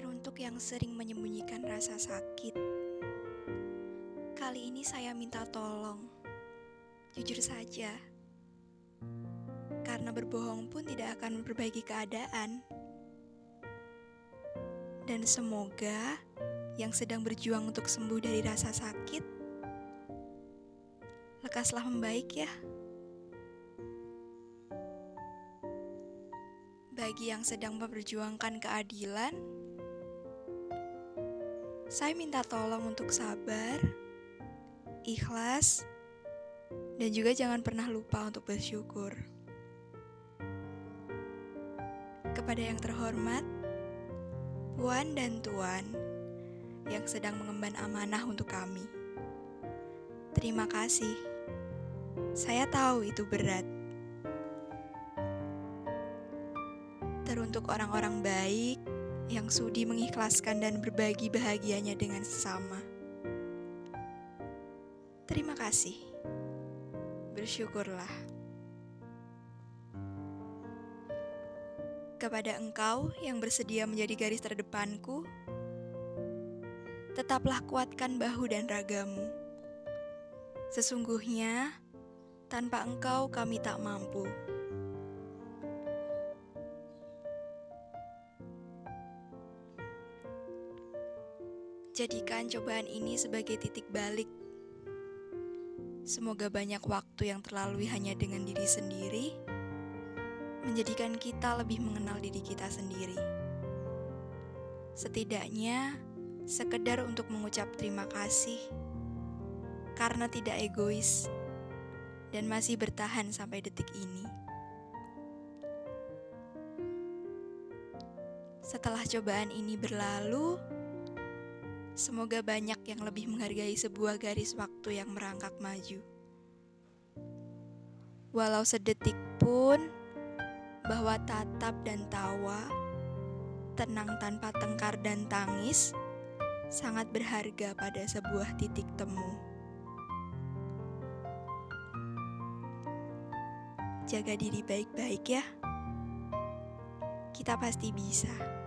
Teruntuk yang sering menyembunyikan rasa sakit, kali ini saya minta tolong. Jujur saja, karena berbohong pun tidak akan memperbaiki keadaan. Dan semoga yang sedang berjuang untuk sembuh dari rasa sakit, lekaslah membaik ya. Bagi yang sedang memperjuangkan keadilan, saya minta tolong untuk sabar, ikhlas, dan juga jangan pernah lupa untuk bersyukur. Kepada yang terhormat, Puan dan Tuan yang sedang mengemban amanah untuk kami. Terima kasih. Saya tahu itu berat. Teruntuk orang-orang baik yang sudi mengikhlaskan dan berbagi bahagianya dengan sesama. Terima kasih. Bersyukurlah. Kepada engkau yang bersedia menjadi garis terdepanku, tetaplah kuatkan bahu dan ragamu. Sesungguhnya, tanpa engkau kami tak mampu. Jadikan cobaan ini sebagai titik balik. Semoga banyak waktu yang terlalui hanya dengan diri sendiri, menjadikan kita lebih mengenal diri kita sendiri. Setidaknya, sekedar untuk mengucap terima kasih karena tidak egois dan masih bertahan sampai detik ini. Setelah cobaan ini berlalu, Semoga banyak yang lebih menghargai sebuah garis waktu yang merangkak maju. Walau sedetik pun, bahwa tatap dan tawa, tenang tanpa tengkar dan tangis, sangat berharga pada sebuah titik temu. Jaga diri baik-baik ya. Kita pasti bisa.